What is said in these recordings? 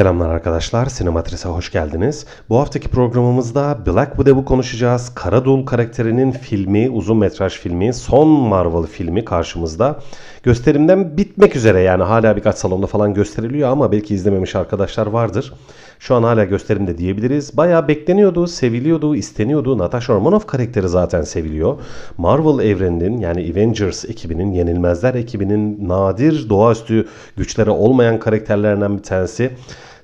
Selamlar arkadaşlar, Sinematris'e hoş geldiniz. Bu haftaki programımızda Black Widow'u konuşacağız. Karadul karakterinin filmi, uzun metraj filmi, son Marvel filmi karşımızda. Gösterimden bitmek üzere yani hala birkaç salonda falan gösteriliyor ama belki izlememiş arkadaşlar vardır. Şu an hala gösterimde diyebiliriz. Bayağı bekleniyordu, seviliyordu, isteniyordu. Natasha Romanoff karakteri zaten seviliyor. Marvel evreninin yani Avengers ekibinin, Yenilmezler ekibinin nadir doğaüstü güçleri olmayan karakterlerinden bir tanesi.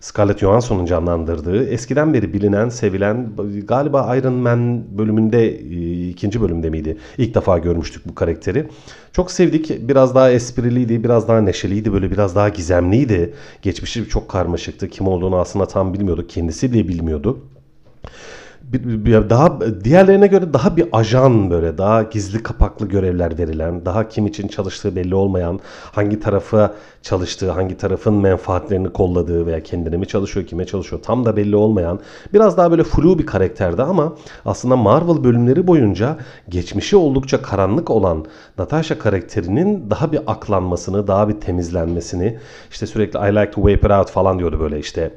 Scarlett Johansson'un canlandırdığı, eskiden beri bilinen, sevilen, galiba Iron Man bölümünde, e, ikinci bölümde miydi? İlk defa görmüştük bu karakteri. Çok sevdik. Biraz daha espriliydi, biraz daha neşeliydi, böyle biraz daha gizemliydi. Geçmişi çok karmaşıktı. Kim olduğunu aslında tam bilmiyorduk. Kendisi bile bilmiyordu daha diğerlerine göre daha bir ajan böyle daha gizli kapaklı görevler verilen, daha kim için çalıştığı belli olmayan, hangi tarafa çalıştığı, hangi tarafın menfaatlerini kolladığı veya kendine mi çalışıyor, kime çalışıyor tam da belli olmayan biraz daha böyle flu bir karakterdi ama aslında Marvel bölümleri boyunca geçmişi oldukça karanlık olan Natasha karakterinin daha bir aklanmasını, daha bir temizlenmesini işte sürekli I like to wipe it out falan diyordu böyle işte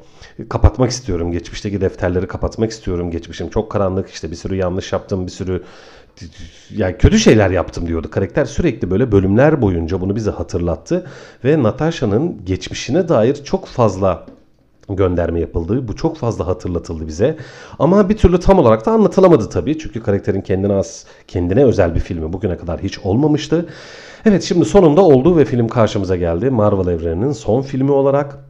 kapatmak istiyorum. Geçmişteki defterleri kapatmak istiyorum. Geçmişim çok karanlık. işte bir sürü yanlış yaptım. Bir sürü yani kötü şeyler yaptım diyordu. Karakter sürekli böyle bölümler boyunca bunu bize hatırlattı ve Natasha'nın geçmişine dair çok fazla gönderme yapıldı. Bu çok fazla hatırlatıldı bize. Ama bir türlü tam olarak da anlatılamadı tabii. Çünkü karakterin kendine az, kendine özel bir filmi bugüne kadar hiç olmamıştı. Evet şimdi sonunda oldu ve film karşımıza geldi. Marvel evreninin son filmi olarak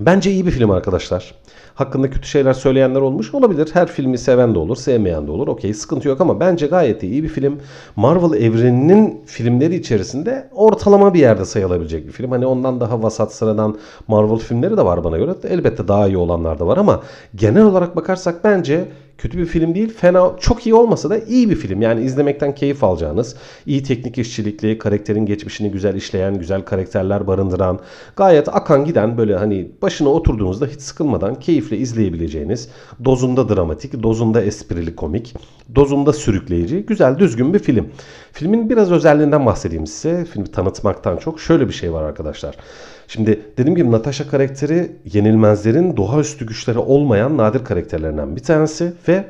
Bence iyi bir film arkadaşlar. Hakkında kötü şeyler söyleyenler olmuş olabilir. Her filmi seven de olur, sevmeyen de olur. Okey sıkıntı yok ama bence gayet iyi bir film. Marvel evreninin filmleri içerisinde ortalama bir yerde sayılabilecek bir film. Hani ondan daha vasat sıradan Marvel filmleri de var bana göre. Elbette daha iyi olanlar da var ama genel olarak bakarsak bence kötü bir film değil. Fena, çok iyi olmasa da iyi bir film. Yani izlemekten keyif alacağınız, iyi teknik işçilikli, karakterin geçmişini güzel işleyen, güzel karakterler barındıran, gayet akan giden böyle hani başına oturduğunuzda hiç sıkılmadan keyifle izleyebileceğiniz, dozunda dramatik, dozunda esprili komik, dozunda sürükleyici, güzel düzgün bir film. Filmin biraz özelliğinden bahsedeyim size. Filmi tanıtmaktan çok şöyle bir şey var arkadaşlar. Şimdi dediğim gibi Natasha karakteri yenilmezlerin doğaüstü güçleri olmayan nadir karakterlerinden bir tanesi ve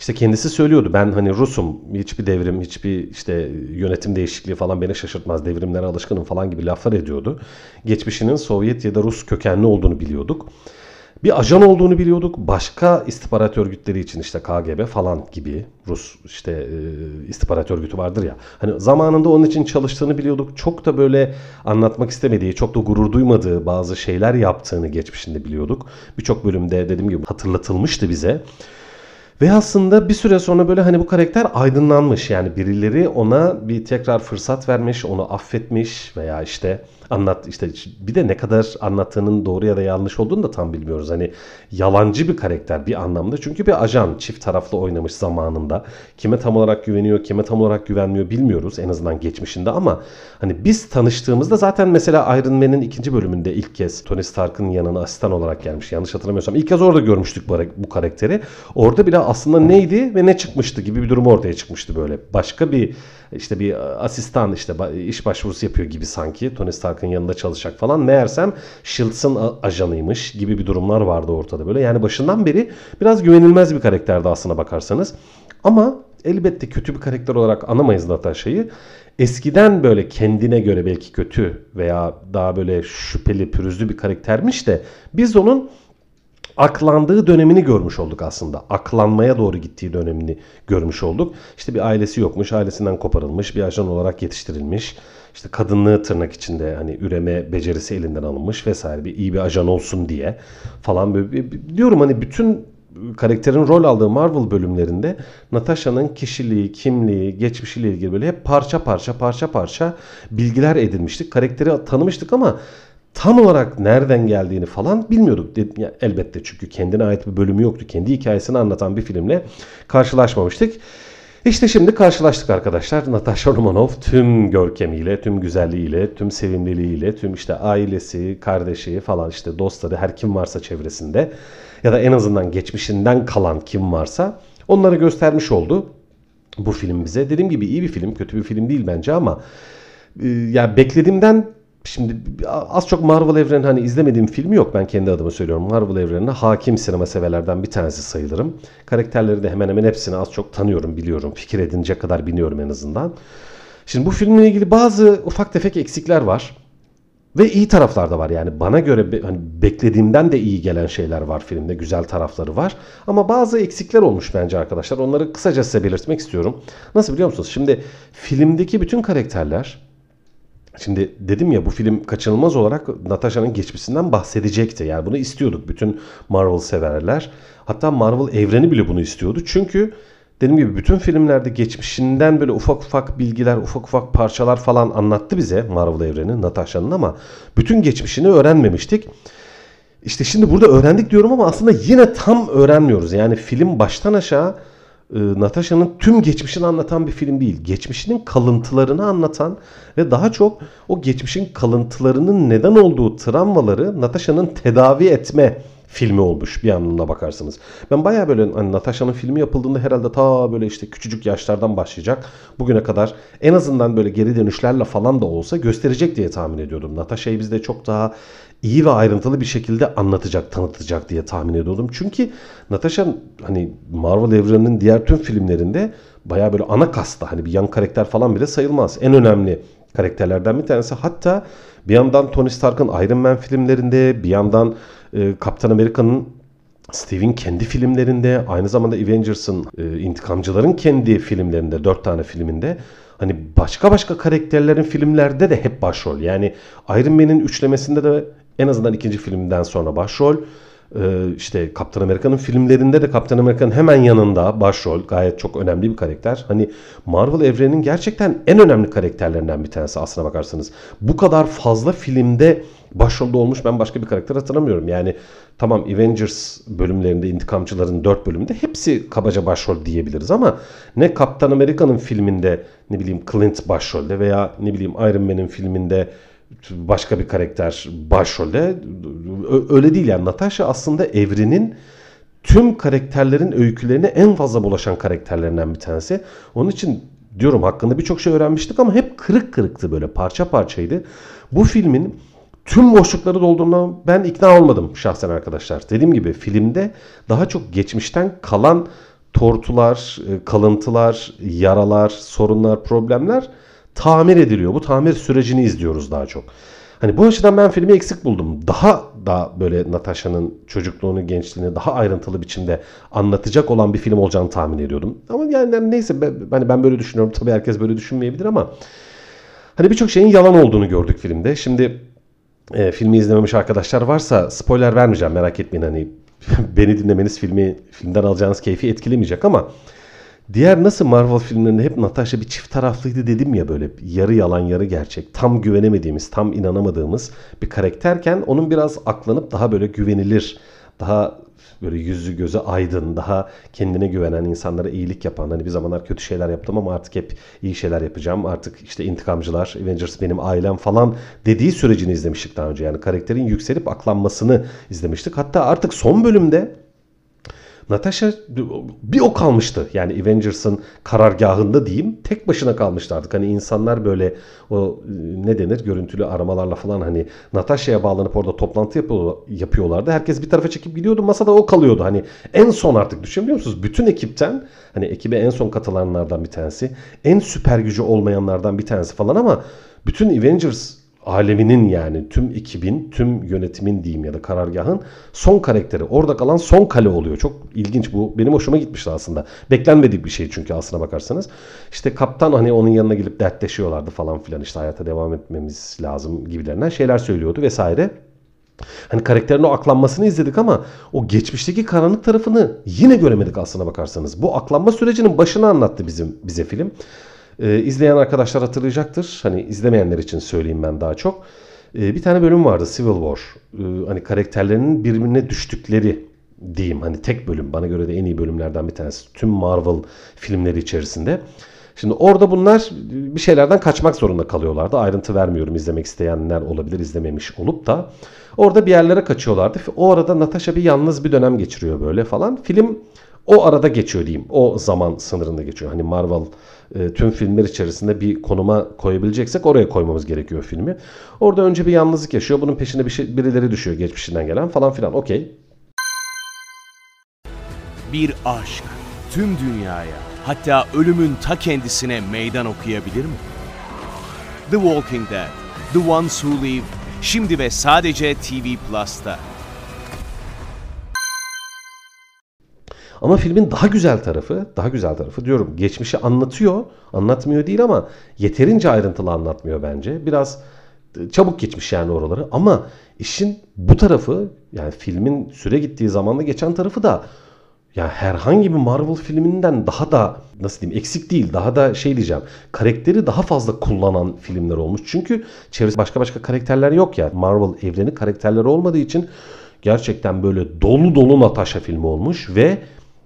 işte kendisi söylüyordu ben hani Rusum hiçbir devrim hiçbir işte yönetim değişikliği falan beni şaşırtmaz devrimlere alışkınım falan gibi laflar ediyordu. Geçmişinin Sovyet ya da Rus kökenli olduğunu biliyorduk bir ajan olduğunu biliyorduk. Başka istihbarat örgütleri için işte KGB falan gibi Rus işte e, istihbarat örgütü vardır ya. Hani zamanında onun için çalıştığını biliyorduk. Çok da böyle anlatmak istemediği, çok da gurur duymadığı bazı şeyler yaptığını geçmişinde biliyorduk. Birçok bölümde dediğim gibi hatırlatılmıştı bize. Ve aslında bir süre sonra böyle hani bu karakter aydınlanmış. Yani birileri ona bir tekrar fırsat vermiş, onu affetmiş veya işte anlat işte bir de ne kadar anlattığının doğru ya da yanlış olduğunu da tam bilmiyoruz. Hani yalancı bir karakter bir anlamda. Çünkü bir ajan çift taraflı oynamış zamanında. Kime tam olarak güveniyor, kime tam olarak güvenmiyor bilmiyoruz en azından geçmişinde ama hani biz tanıştığımızda zaten mesela Iron Man'in ikinci bölümünde ilk kez Tony Stark'ın yanına asistan olarak gelmiş. Yanlış hatırlamıyorsam ilk kez orada görmüştük bu, karakteri. Orada bile aslında neydi ve ne çıkmıştı gibi bir durum ortaya çıkmıştı böyle. Başka bir işte bir asistan işte iş başvurusu yapıyor gibi sanki Tony Stark'ın yanında çalışacak falan. Meğersem Shields'ın ajanıymış gibi bir durumlar vardı ortada böyle. Yani başından beri biraz güvenilmez bir karakterdi aslına bakarsanız. Ama elbette kötü bir karakter olarak anamayız Natasha'yı. Eskiden böyle kendine göre belki kötü veya daha böyle şüpheli, pürüzlü bir karaktermiş de biz onun aklandığı dönemini görmüş olduk aslında. Aklanmaya doğru gittiği dönemini görmüş olduk. İşte bir ailesi yokmuş, ailesinden koparılmış, bir ajan olarak yetiştirilmiş. İşte kadınlığı tırnak içinde hani üreme becerisi elinden alınmış vesaire bir iyi bir ajan olsun diye falan böyle diyorum hani bütün karakterin rol aldığı Marvel bölümlerinde Natasha'nın kişiliği, kimliği, geçmişiyle ilgili böyle hep parça parça parça parça bilgiler edinmiştik. Karakteri tanımıştık ama tam olarak nereden geldiğini falan bilmiyorduk. Ya, elbette çünkü kendine ait bir bölümü yoktu. Kendi hikayesini anlatan bir filmle karşılaşmamıştık. İşte şimdi karşılaştık arkadaşlar. Natasha Romanoff tüm görkemiyle, tüm güzelliğiyle, tüm sevimliliğiyle, tüm işte ailesi, kardeşi falan işte dostları her kim varsa çevresinde ya da en azından geçmişinden kalan kim varsa onları göstermiş oldu bu film bize. Dediğim gibi iyi bir film, kötü bir film değil bence ama e, yani beklediğimden Şimdi az çok Marvel evreni hani izlemediğim filmi yok ben kendi adıma söylüyorum. Marvel evrenine hakim sinema severlerden bir tanesi sayılırım. Karakterleri de hemen hemen hepsini az çok tanıyorum, biliyorum. Fikir edince kadar biliyorum en azından. Şimdi bu filmle ilgili bazı ufak tefek eksikler var. Ve iyi taraflar da var yani bana göre hani beklediğimden de iyi gelen şeyler var filmde güzel tarafları var ama bazı eksikler olmuş bence arkadaşlar onları kısaca size belirtmek istiyorum. Nasıl biliyor musunuz? Şimdi filmdeki bütün karakterler Şimdi dedim ya bu film kaçınılmaz olarak Natasha'nın geçmişinden bahsedecekti. Yani bunu istiyorduk bütün Marvel severler. Hatta Marvel evreni bile bunu istiyordu. Çünkü dediğim gibi bütün filmlerde geçmişinden böyle ufak ufak bilgiler, ufak ufak parçalar falan anlattı bize Marvel evreni Natasha'nın ama bütün geçmişini öğrenmemiştik. İşte şimdi burada öğrendik diyorum ama aslında yine tam öğrenmiyoruz. Yani film baştan aşağı e, Natasha'nın tüm geçmişini anlatan bir film değil. Geçmişinin kalıntılarını anlatan ve daha çok o geçmişin kalıntılarının neden olduğu travmaları Natasha'nın tedavi etme filmi olmuş bir anlamda bakarsınız. Ben baya böyle hani Natasha'nın filmi yapıldığında herhalde ta böyle işte küçücük yaşlardan başlayacak. Bugüne kadar en azından böyle geri dönüşlerle falan da olsa gösterecek diye tahmin ediyordum. Natasha'yı bizde çok daha iyi ve ayrıntılı bir şekilde anlatacak, tanıtacak diye tahmin ediyordum. Çünkü Natasha hani Marvel evreninin diğer tüm filmlerinde baya böyle ana kasta hani bir yan karakter falan bile sayılmaz. En önemli karakterlerden bir tanesi. Hatta bir yandan Tony Stark'ın Iron Man filmlerinde, bir yandan e, Kaptan Amerika'nın Steve'in kendi filmlerinde, aynı zamanda Avengers'ın, e, intikamcıların kendi filmlerinde, dört tane filminde hani başka başka karakterlerin filmlerde de hep başrol. Yani Iron Man'in üçlemesinde de en azından ikinci filmden sonra başrol. Ee, işte Kaptan Amerika'nın filmlerinde de Kaptan Amerika'nın hemen yanında başrol gayet çok önemli bir karakter. Hani Marvel evreninin gerçekten en önemli karakterlerinden bir tanesi aslına bakarsanız. Bu kadar fazla filmde başrolde olmuş ben başka bir karakter hatırlamıyorum. Yani tamam Avengers bölümlerinde intikamcıların 4 bölümünde hepsi kabaca başrol diyebiliriz ama ne Kaptan Amerika'nın filminde ne bileyim Clint başrolde veya ne bileyim Iron Man'in filminde başka bir karakter başrolde. Öyle değil yani Natasha aslında evrenin tüm karakterlerin öykülerine en fazla bulaşan karakterlerinden bir tanesi. Onun için diyorum hakkında birçok şey öğrenmiştik ama hep kırık kırıktı böyle parça parçaydı. Bu filmin tüm boşlukları doldurduğuna ben ikna olmadım şahsen arkadaşlar. Dediğim gibi filmde daha çok geçmişten kalan tortular, e, kalıntılar, yaralar, sorunlar, problemler tamir ediliyor. Bu tamir sürecini izliyoruz daha çok. Hani bu açıdan ben filmi eksik buldum. Daha da böyle Natasha'nın çocukluğunu, gençliğini daha ayrıntılı biçimde anlatacak olan bir film olacağını tahmin ediyordum. Ama yani neyse ben, hani ben böyle düşünüyorum. Tabii herkes böyle düşünmeyebilir ama hani birçok şeyin yalan olduğunu gördük filmde. Şimdi e, filmi izlememiş arkadaşlar varsa spoiler vermeyeceğim merak etmeyin hani beni dinlemeniz filmi filmden alacağınız keyfi etkilemeyecek ama Diğer nasıl Marvel filmlerinde hep Natasha bir çift taraflıydı dedim ya böyle yarı yalan yarı gerçek. Tam güvenemediğimiz, tam inanamadığımız bir karakterken onun biraz aklanıp daha böyle güvenilir, daha böyle yüzü gözü aydın, daha kendine güvenen, insanlara iyilik yapan. Hani bir zamanlar kötü şeyler yaptım ama artık hep iyi şeyler yapacağım. Artık işte intikamcılar, Avengers benim ailem falan dediği sürecini izlemiştik daha önce. Yani karakterin yükselip aklanmasını izlemiştik. Hatta artık son bölümde Natasha bir o kalmıştı. Yani Avengers'ın karargahında diyeyim tek başına kalmıştı artık. Hani insanlar böyle o ne denir görüntülü aramalarla falan hani Natasha'ya bağlanıp orada toplantı yapıyorlardı. Herkes bir tarafa çekip gidiyordu. Masada o kalıyordu. Hani en son artık düşünebiliyor musunuz? Bütün ekipten hani ekibe en son katılanlardan bir tanesi. En süper gücü olmayanlardan bir tanesi falan ama bütün Avengers aleminin yani tüm ekibin, tüm yönetimin diyeyim ya da karargahın son karakteri. Orada kalan son kale oluyor. Çok ilginç bu. Benim hoşuma gitmişti aslında. Beklenmedik bir şey çünkü aslına bakarsanız. İşte kaptan hani onun yanına gelip dertleşiyorlardı falan filan işte hayata devam etmemiz lazım gibilerinden şeyler söylüyordu vesaire. Hani karakterin o aklanmasını izledik ama o geçmişteki karanlık tarafını yine göremedik aslına bakarsanız. Bu aklanma sürecinin başını anlattı bizim bize film. Ee, izleyen arkadaşlar hatırlayacaktır. Hani izlemeyenler için söyleyeyim ben daha çok. Ee, bir tane bölüm vardı Civil War. Ee, hani karakterlerinin birbirine düştükleri diyeyim. Hani tek bölüm bana göre de en iyi bölümlerden bir tanesi. Tüm Marvel filmleri içerisinde. Şimdi orada bunlar bir şeylerden kaçmak zorunda kalıyorlardı. Ayrıntı vermiyorum izlemek isteyenler olabilir izlememiş olup da. Orada bir yerlere kaçıyorlardı. O arada Natasha bir yalnız bir dönem geçiriyor böyle falan. Film o arada geçiyor diyeyim. O zaman sınırında geçiyor. Hani Marvel e, tüm filmler içerisinde bir konuma koyabileceksek oraya koymamız gerekiyor filmi. Orada önce bir yalnızlık yaşıyor. Bunun peşine bir şey, birileri düşüyor geçmişinden gelen falan filan. Okey. Bir aşk tüm dünyaya hatta ölümün ta kendisine meydan okuyabilir mi? The Walking Dead, The Ones Who Live, şimdi ve sadece TV Plus'ta. Ama filmin daha güzel tarafı, daha güzel tarafı diyorum. Geçmişi anlatıyor, anlatmıyor değil ama yeterince ayrıntılı anlatmıyor bence. Biraz e, çabuk geçmiş yani oraları ama işin bu tarafı yani filmin süre gittiği zamanda geçen tarafı da yani herhangi bir Marvel filminden daha da nasıl diyeyim eksik değil daha da şey diyeceğim karakteri daha fazla kullanan filmler olmuş. Çünkü çevresinde başka başka karakterler yok ya Marvel evreni karakterleri olmadığı için gerçekten böyle dolu dolu Natasha filmi olmuş ve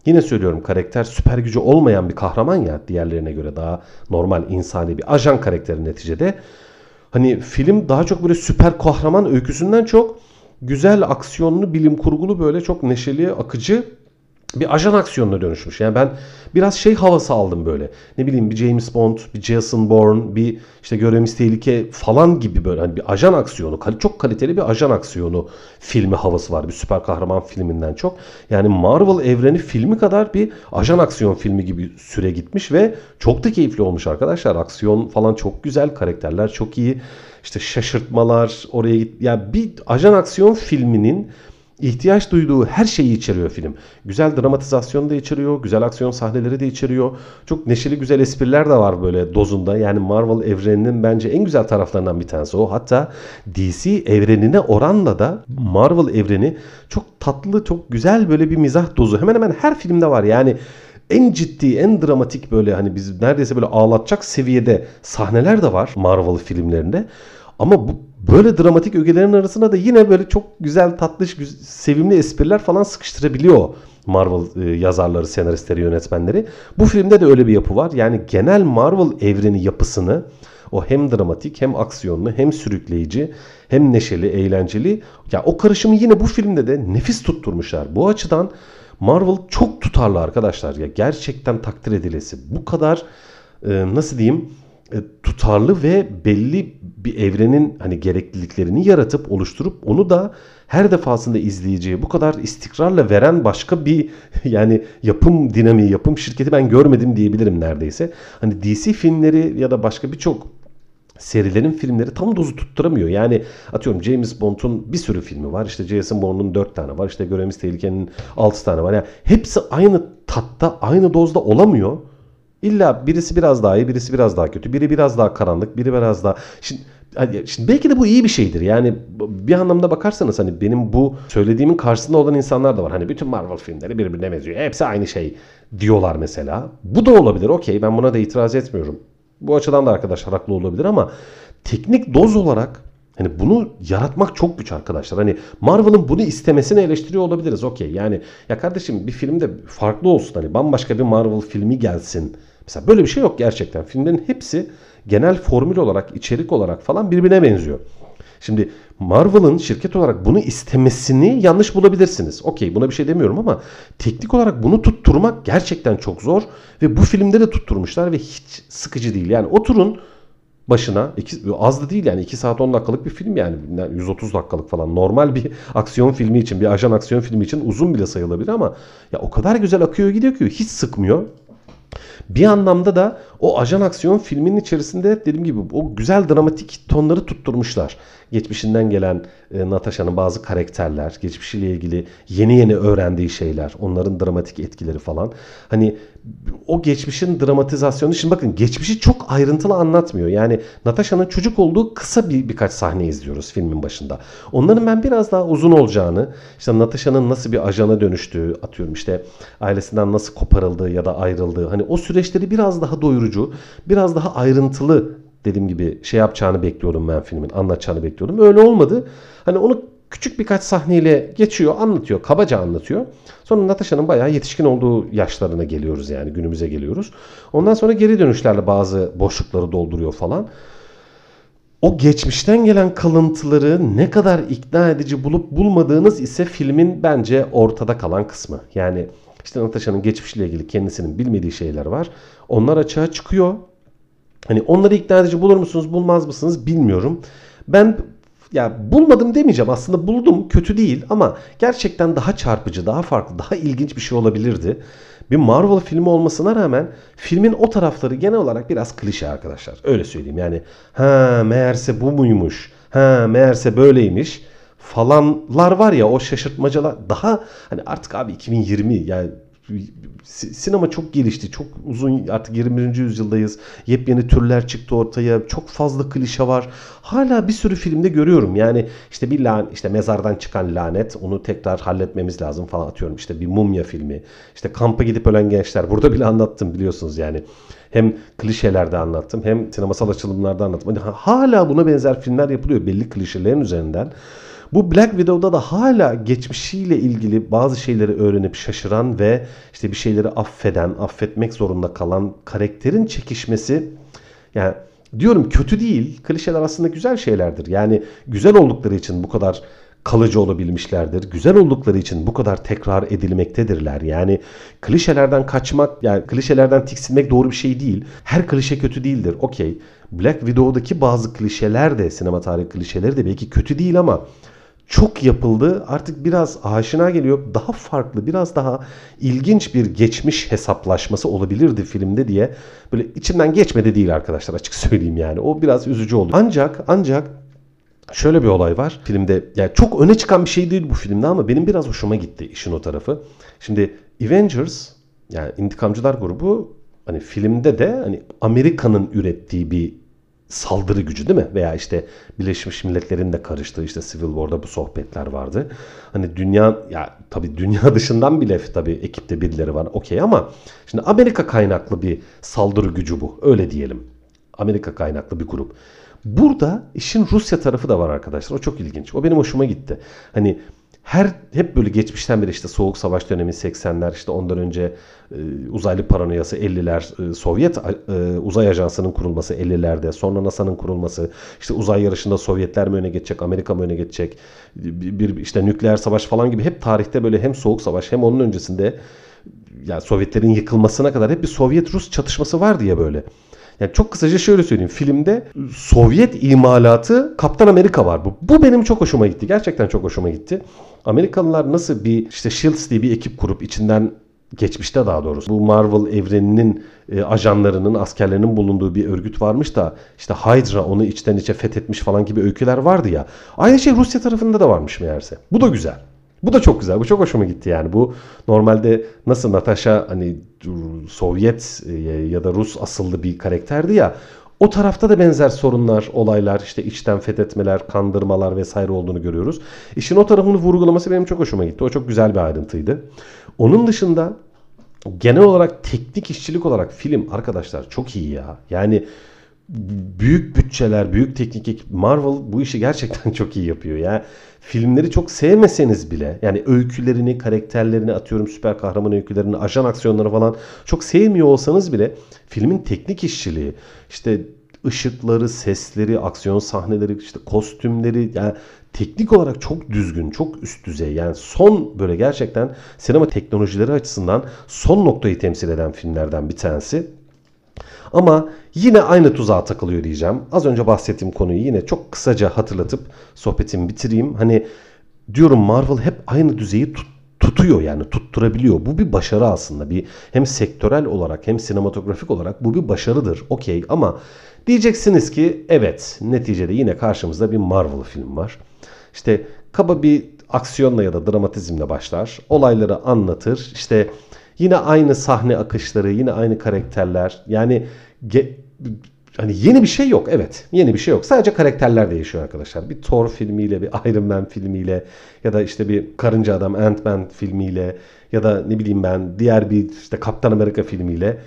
Yine söylüyorum karakter süper gücü olmayan bir kahraman ya diğerlerine göre daha normal insani bir ajan karakteri neticede. Hani film daha çok böyle süper kahraman öyküsünden çok güzel aksiyonlu bilim kurgulu böyle çok neşeli akıcı bir ajan aksiyonuna dönüşmüş. Yani ben biraz şey havası aldım böyle. Ne bileyim bir James Bond, bir Jason Bourne, bir işte Görevimiz Tehlike falan gibi böyle hani bir ajan aksiyonu, çok kaliteli bir ajan aksiyonu filmi havası var. Bir süper kahraman filminden çok. Yani Marvel evreni filmi kadar bir ajan aksiyon filmi gibi süre gitmiş ve çok da keyifli olmuş arkadaşlar. Aksiyon falan çok güzel, karakterler çok iyi. İşte şaşırtmalar oraya git. Ya yani bir ajan aksiyon filminin ihtiyaç duyduğu her şeyi içeriyor film. Güzel dramatizasyon da içeriyor, güzel aksiyon sahneleri de içeriyor. Çok neşeli güzel espriler de var böyle dozunda. Yani Marvel evreninin bence en güzel taraflarından bir tanesi o. Hatta DC evrenine oranla da Marvel evreni çok tatlı, çok güzel böyle bir mizah dozu. Hemen hemen her filmde var. Yani en ciddi, en dramatik böyle hani biz neredeyse böyle ağlatacak seviyede sahneler de var Marvel filmlerinde. Ama bu böyle dramatik ögelerin arasına da yine böyle çok güzel, tatlış, sevimli espriler falan sıkıştırabiliyor Marvel e, yazarları, senaristleri, yönetmenleri. Bu filmde de öyle bir yapı var. Yani genel Marvel evreni yapısını o hem dramatik hem aksiyonlu hem sürükleyici hem neşeli, eğlenceli. Ya o karışımı yine bu filmde de nefis tutturmuşlar. Bu açıdan Marvel çok tutarlı arkadaşlar ya. Gerçekten takdir edilesi. Bu kadar e, nasıl diyeyim tutarlı ve belli bir evrenin hani gerekliliklerini yaratıp oluşturup onu da her defasında izleyiciye bu kadar istikrarla veren başka bir yani yapım dinamiği, yapım şirketi ben görmedim diyebilirim neredeyse. Hani DC filmleri ya da başka birçok serilerin filmleri tam dozu tutturamıyor. Yani atıyorum James Bond'un bir sürü filmi var. İşte Jason Bourne'un 4 tane var. İşte Görevimiz Tehlike'nin 6 tane var. Yani hepsi aynı tatta, aynı dozda olamıyor. İlla birisi biraz daha iyi, birisi biraz daha kötü, biri biraz daha karanlık, biri biraz daha... Şimdi, şimdi belki de bu iyi bir şeydir. Yani bir anlamda bakarsanız hani benim bu söylediğimin karşısında olan insanlar da var. Hani bütün Marvel filmleri birbirine benziyor. Hepsi aynı şey diyorlar mesela. Bu da olabilir. Okey ben buna da itiraz etmiyorum. Bu açıdan da arkadaşlar haklı olabilir ama teknik doz olarak Hani bunu yaratmak çok güç arkadaşlar. Hani Marvel'ın bunu istemesini eleştiriyor olabiliriz. Okey yani ya kardeşim bir filmde farklı olsun. Hani bambaşka bir Marvel filmi gelsin. Mesela böyle bir şey yok gerçekten. Filmlerin hepsi genel formül olarak, içerik olarak falan birbirine benziyor. Şimdi Marvel'ın şirket olarak bunu istemesini yanlış bulabilirsiniz. Okey buna bir şey demiyorum ama teknik olarak bunu tutturmak gerçekten çok zor. Ve bu filmde de tutturmuşlar ve hiç sıkıcı değil. Yani oturun başına iki, az da değil yani 2 saat 10 dakikalık bir film yani 130 dakikalık falan normal bir aksiyon filmi için bir ajan aksiyon filmi için uzun bile sayılabilir ama ya o kadar güzel akıyor gidiyor ki hiç sıkmıyor. Bir anlamda da o ajan aksiyon filminin içerisinde dediğim gibi o güzel dramatik tonları tutturmuşlar. Geçmişinden gelen e, Natasha'nın bazı karakterler, geçmişiyle ilgili yeni yeni öğrendiği şeyler, onların dramatik etkileri falan. Hani o geçmişin dramatizasyonu şimdi bakın geçmişi çok ayrıntılı anlatmıyor. Yani Natasha'nın çocuk olduğu kısa bir birkaç sahne izliyoruz filmin başında. Onların ben biraz daha uzun olacağını, işte Natasha'nın nasıl bir ajana dönüştüğü, atıyorum işte ailesinden nasıl koparıldığı ya da ayrıldığı. Hani o süreçleri biraz daha doyurucu, biraz daha ayrıntılı dediğim gibi şey yapacağını bekliyordum ben filmin, anlatacağını bekliyordum. Öyle olmadı. Hani onu küçük birkaç sahneyle geçiyor, anlatıyor, kabaca anlatıyor. Sonra Natasha'nın bayağı yetişkin olduğu yaşlarına geliyoruz yani günümüze geliyoruz. Ondan sonra geri dönüşlerle bazı boşlukları dolduruyor falan. O geçmişten gelen kalıntıları ne kadar ikna edici bulup bulmadığınız ise filmin bence ortada kalan kısmı. Yani işte Natasha'nın geçmişiyle ilgili kendisinin bilmediği şeyler var. Onlar açığa çıkıyor. Hani onları ikna edici bulur musunuz, bulmaz mısınız bilmiyorum. Ben ya bulmadım demeyeceğim. Aslında buldum. Kötü değil ama gerçekten daha çarpıcı, daha farklı, daha ilginç bir şey olabilirdi. Bir Marvel filmi olmasına rağmen filmin o tarafları genel olarak biraz klişe arkadaşlar. Öyle söyleyeyim. Yani ha meğerse bu muymuş? Ha meğerse böyleymiş falanlar var ya o şaşırtmacalar daha hani artık abi 2020 yani sinema çok gelişti. Çok uzun artık 21. yüzyıldayız. Yepyeni türler çıktı ortaya. Çok fazla klişe var. Hala bir sürü filmde görüyorum. Yani işte bir lan işte mezardan çıkan lanet onu tekrar halletmemiz lazım falan atıyorum. İşte bir mumya filmi. İşte kampa gidip ölen gençler. Burada bile anlattım biliyorsunuz yani. Hem klişelerde anlattım hem sinemasal açılımlarda anlattım. Hani hala buna benzer filmler yapılıyor belli klişelerin üzerinden. Bu Black Widow'da da hala geçmişiyle ilgili bazı şeyleri öğrenip şaşıran ve işte bir şeyleri affeden, affetmek zorunda kalan karakterin çekişmesi yani diyorum kötü değil. Klişeler aslında güzel şeylerdir. Yani güzel oldukları için bu kadar kalıcı olabilmişlerdir. Güzel oldukları için bu kadar tekrar edilmektedirler. Yani klişelerden kaçmak, yani klişelerden tiksinmek doğru bir şey değil. Her klişe kötü değildir. Okey. Black Widow'daki bazı klişeler de, sinema tarihi klişeleri de belki kötü değil ama çok yapıldı. Artık biraz aşina geliyor. Daha farklı, biraz daha ilginç bir geçmiş hesaplaşması olabilirdi filmde diye böyle içimden geçmedi değil arkadaşlar açık söyleyeyim yani. O biraz üzücü oldu. Ancak ancak şöyle bir olay var filmde. Yani çok öne çıkan bir şey değil bu filmde ama benim biraz hoşuma gitti işin o tarafı. Şimdi Avengers yani intikamcılar grubu hani filmde de hani Amerika'nın ürettiği bir saldırı gücü değil mi? Veya işte Birleşmiş Milletler'in de karıştığı işte Civil War'da bu sohbetler vardı. Hani dünya ya tabii dünya dışından bile tabii ekipte birileri var okey ama şimdi Amerika kaynaklı bir saldırı gücü bu. Öyle diyelim. Amerika kaynaklı bir grup. Burada işin Rusya tarafı da var arkadaşlar. O çok ilginç. O benim hoşuma gitti. Hani her hep böyle geçmişten beri işte Soğuk Savaş dönemi 80'ler işte ondan önce e, uzaylı paranoyası 50'ler e, Sovyet e, uzay ajansının kurulması 50'lerde sonra NASA'nın kurulması işte uzay yarışında Sovyetler mi öne geçecek Amerika mı öne geçecek bir, bir işte nükleer savaş falan gibi hep tarihte böyle hem Soğuk Savaş hem onun öncesinde yani Sovyetlerin yıkılmasına kadar hep bir Sovyet-Rus çatışması var diye böyle. Yani çok kısaca şöyle söyleyeyim. Filmde Sovyet imalatı Kaptan Amerika var. Bu, bu benim çok hoşuma gitti. Gerçekten çok hoşuma gitti. Amerikalılar nasıl bir işte Shields diye bir ekip kurup içinden geçmişte daha doğrusu bu Marvel evreninin e, ajanlarının, askerlerinin bulunduğu bir örgüt varmış da işte Hydra onu içten içe fethetmiş falan gibi öyküler vardı ya. Aynı şey Rusya tarafında da varmış meğerse. Bu da güzel. Bu da çok güzel. Bu çok hoşuma gitti yani. Bu normalde nasıl Natasha hani Sovyet e, ya da Rus asıllı bir karakterdi ya. O tarafta da benzer sorunlar, olaylar, işte içten fethetmeler, kandırmalar vesaire olduğunu görüyoruz. İşin o tarafını vurgulaması benim çok hoşuma gitti. O çok güzel bir ayrıntıydı. Onun dışında genel olarak teknik işçilik olarak film arkadaşlar çok iyi ya. Yani büyük bütçeler, büyük teknik ekip Marvel bu işi gerçekten çok iyi yapıyor. Yani filmleri çok sevmeseniz bile yani öykülerini, karakterlerini atıyorum süper kahraman öykülerini, ajan aksiyonları falan çok sevmiyor olsanız bile filmin teknik işçiliği, işte ışıkları, sesleri, aksiyon sahneleri, işte kostümleri yani teknik olarak çok düzgün, çok üst düzey. Yani son böyle gerçekten sinema teknolojileri açısından son noktayı temsil eden filmlerden bir tanesi. Ama yine aynı tuzağa takılıyor diyeceğim. Az önce bahsettiğim konuyu yine çok kısaca hatırlatıp sohbetimi bitireyim. Hani diyorum Marvel hep aynı düzeyi tut tutuyor yani tutturabiliyor. Bu bir başarı aslında. Bir hem sektörel olarak hem sinematografik olarak bu bir başarıdır. Okey ama diyeceksiniz ki evet neticede yine karşımızda bir Marvel film var. İşte kaba bir aksiyonla ya da dramatizmle başlar. Olayları anlatır. İşte Yine aynı sahne akışları, yine aynı karakterler. Yani hani yeni bir şey yok. Evet, yeni bir şey yok. Sadece karakterler değişiyor arkadaşlar. Bir Thor filmiyle, bir Iron Man filmiyle ya da işte bir Karınca Adam Ant-Man filmiyle ya da ne bileyim ben diğer bir işte Kaptan Amerika filmiyle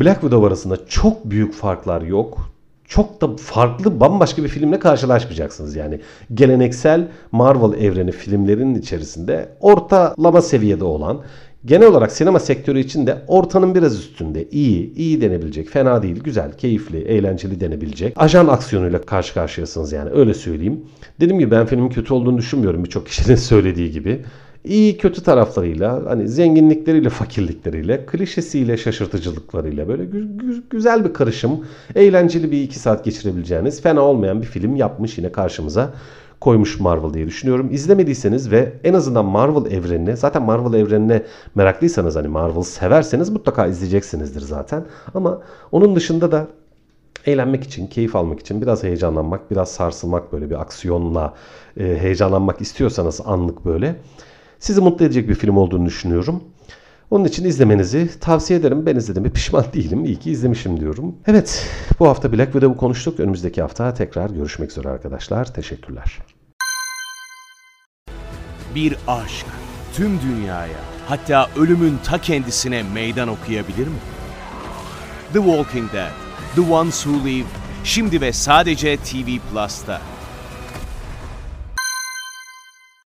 Black Widow arasında çok büyük farklar yok. çok da farklı bambaşka bir filmle karşılaşmayacaksınız yani. Geleneksel Marvel evreni filmlerinin içerisinde ortalama seviyede olan genel olarak sinema sektörü için de ortanın biraz üstünde iyi, iyi denebilecek, fena değil, güzel, keyifli, eğlenceli denebilecek ajan aksiyonuyla karşı karşıyasınız yani öyle söyleyeyim. Dediğim gibi ben filmin kötü olduğunu düşünmüyorum birçok kişinin söylediği gibi. İyi kötü taraflarıyla, hani zenginlikleriyle, fakirlikleriyle, klişesiyle, şaşırtıcılıklarıyla böyle gü- gü- güzel bir karışım, eğlenceli bir iki saat geçirebileceğiniz, fena olmayan bir film yapmış yine karşımıza koymuş Marvel diye düşünüyorum. İzlemediyseniz ve en azından Marvel evrenini, zaten Marvel evrenine meraklıysanız hani Marvel severseniz mutlaka izleyeceksinizdir zaten. Ama onun dışında da eğlenmek için, keyif almak için, biraz heyecanlanmak, biraz sarsılmak böyle bir aksiyonla e, heyecanlanmak istiyorsanız anlık böyle sizi mutlu edecek bir film olduğunu düşünüyorum. Onun için izlemenizi tavsiye ederim. Ben izledim ve pişman değilim. İyi ki izlemişim diyorum. Evet, bu hafta Black Widow'u konuştuk. Önümüzdeki hafta tekrar görüşmek üzere arkadaşlar. Teşekkürler. Bir aşk tüm dünyaya hatta ölümün ta kendisine meydan okuyabilir mi? The Walking Dead, The Ones Who Live şimdi ve sadece TV Plus'ta.